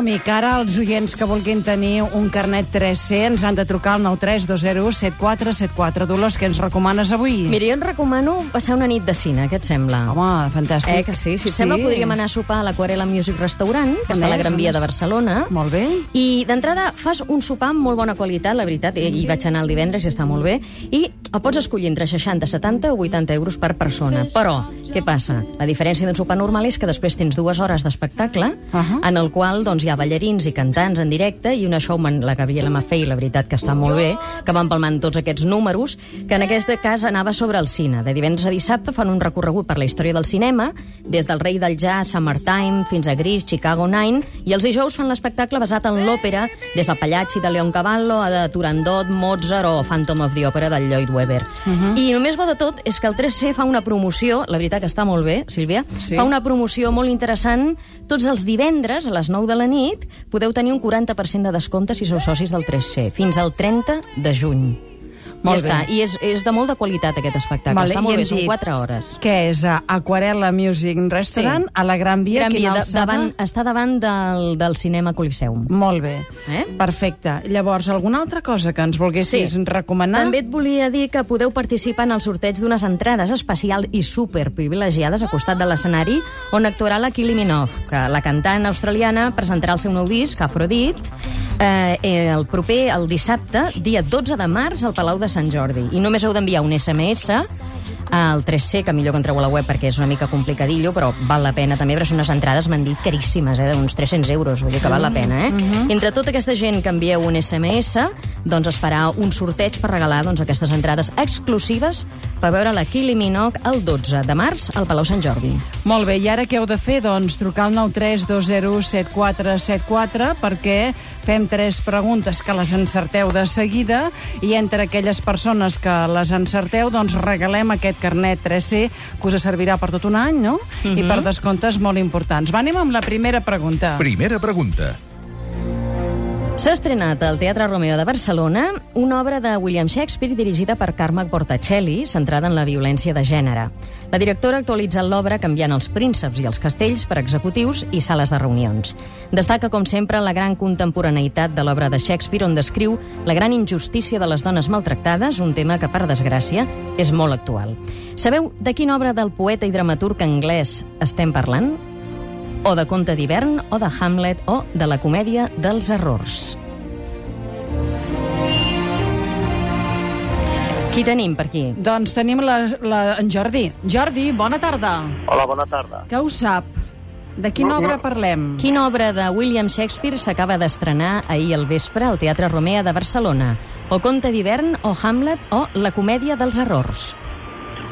som-hi, que ara els oients que vulguin tenir un carnet 3C ens han de trucar al 9320 7474. Dolors, què ens recomanes avui? Mira, jo recomano passar una nit de cine, què et sembla? Home, fantàstic. Eh, que sí? Si et sembla, podríem anar a sopar a l'Aquarela Music Restaurant, que està a la? Gran Via de Barcelona. Molt bé. I d'entrada fas un sopar amb molt bona qualitat, la veritat, i hi vaig anar el divendres i està molt bé, i el pots escollir entre 60, 70 o 80 euros per persona. Però, què passa? La diferència d'un sopar normal és que després tens dues hores d'espectacle, Ahà. en el qual doncs, hi ha ballarins i cantants en directe i una showman, la Gabriela Maffei, la veritat que està molt bé, que van palmant tots aquests números, que en aquest cas anava sobre el cine. De divendres a dissabte fan un recorregut per la història del cinema, des del rei del jazz, Summertime, fins a Grease, Chicago 9, i els dijous fan l'espectacle basat en l'òpera, des del Pagliacci de Leon Cavallo a de Turandot, Mozart o Phantom of the Opera del Lloyd Webber. I el més bo de tot és que el 3C fa una promoció, la veritat que està molt bé, Sílvia, Sí. fa una promoció molt interessant. Tots els divendres, a les 9 de la nit, podeu tenir un 40% de descompte si sou socis del 3C, fins al 30 de juny. Molt ja està. bé. I és, és de molt de qualitat, aquest espectacle. Vale, està molt bé, són dit 4 hores. Què és? Aquarela Music Restaurant, Sí. a la Gran Via, Gran Via, de, davant, està davant del, del cinema Coliseum. Molt bé. Eh? Perfecte. Llavors, alguna altra cosa que ens volguessis recomanar? També et volia dir que podeu participar en el sorteig d'unes entrades especials i super privilegiades a costat de l'escenari on actuarà la Kylie Minogue, que la cantant australiana presentarà el seu nou disc, Afrodit, eh, eh, el proper, el dissabte, dia 12 de març, al Palau de Sant Jordi. I només heu d'enviar un SMS al 3C, que millor que entreu a la web perquè és una mica complicadillo, però val la pena també, perquè són unes entrades, m'han dit, caríssimes, eh, d'uns 300 euros, vull dir que val la pena, eh? Entre tota aquesta gent que envieu un SMS, doncs es farà un sorteig per regalar doncs, aquestes entrades exclusives per veure la Kylie Minogue el 12 de març al Palau Sant Jordi. Molt bé, i ara què heu de fer? Doncs trucar al 93207474 perquè fem tres preguntes que les encerteu de seguida i entre aquelles persones que les encerteu doncs regalem aquest carnet 3C que us servirà per tot un any, no? I per descomptes molt importants. Va, anem amb la primera pregunta. Primera pregunta. S'ha estrenat al Teatre Romeo de Barcelona una obra de William Shakespeare dirigida per Carme Portacelli, centrada en la violència de gènere. La directora ha actualitzat l'obra canviant els prínceps i els castells per executius i sales de reunions. Destaca, com sempre, la gran contemporaneïtat de l'obra de Shakespeare, on descriu la gran injustícia de les dones maltractades, un tema que, per desgràcia, és molt actual. Sabeu de quina obra del poeta i dramaturg anglès estem parlant? o de conte d'hivern, o de Hamlet, o de la comèdia dels errors. Qui tenim per aquí? Doncs tenim la, la, en Jordi. Jordi, bona tarda. Hola, bona tarda. Què ho sap? De quina No, no. obra parlem? Quina obra de William Shakespeare s'acaba d'estrenar ahir al vespre al Teatre Romea de Barcelona? O conte d'hivern, o Hamlet, o la comèdia dels errors?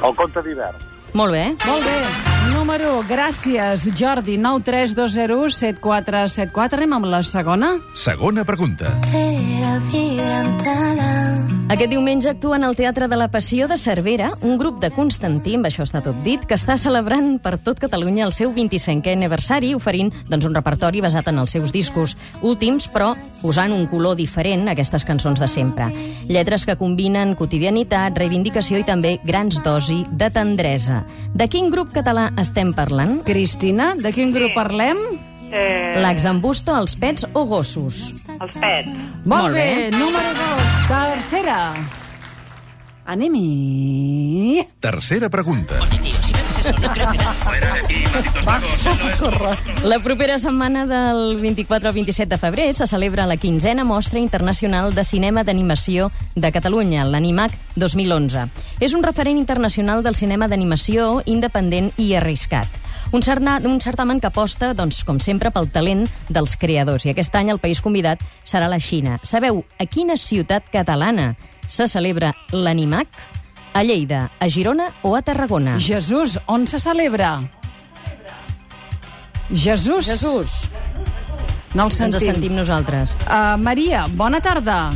El conte d'hivern. Molt bé. Molt bé. Número, gràcies, Jordi, 93207474. Anem amb la segona. Segona pregunta. Aquest diumenge actuen al Teatre de la Passió de Cervera un grup de Constantí, amb això està tot dit, que està celebrant per tot Catalunya el seu 25è aniversari, oferint doncs, un repertori basat en els seus discos últims, però posant un color diferent a aquestes cançons de sempre. Lletres que combinen quotidianitat, reivindicació i també grans dosi de tendresa. De quin grup català estem parlant? Cristina, de quin grup parlem? Eh, L'Axambusto, els pets o gossos? Els pets. Molt, Molt bé. bé. Número 2, tercera. Anem-hi. Tercera pregunta. La propera setmana del 24 al 27 de febrer se celebra la quinzena Mostra Internacional de Cinema d'Animació de Catalunya, l'Animac 2011. És un referent internacional del cinema d'animació independent i arriscat. Un, cerna, un certamen que aposta, doncs, com sempre, pel talent dels creadors. I aquest any el país convidat serà la Xina. Sabeu a quina ciutat catalana se celebra l'Animac? A Lleida, a Girona o a Tarragona? Jesús, on se celebra? Jesús. Jesús. No el Ens sentim. sentim nosaltres. Uh, Maria, bona tarda.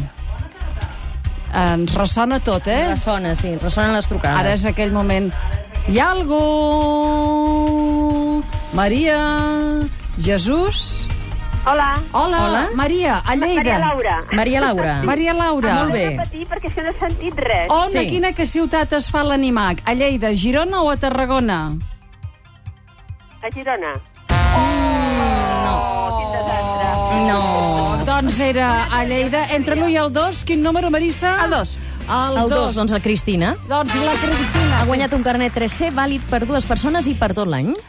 Ens ressona tot, eh? Ressona, sí, ressonen les trucades. Ara és aquell moment. Hi ha algú? Maria? Jesús? Hola. Hola, Hola. Maria, a Lleida. Maria Laura. Maria Laura. Maria Laura. Ah, molt bé. Repetir perquè que no he sentit res. On, Sí. a quina que ciutat es fa l'animac? A Lleida, Girona o a Tarragona? A Girona. No. Oh, quin desastre. No. Doncs era a Lleida. Entre l'1 i el 2, quin número, Marissa? El dos. El, El 2, 2. doncs la Cristina. Doncs la Cristina. Ha guanyat un carnet 3C vàlid per dues persones i per tot l'any.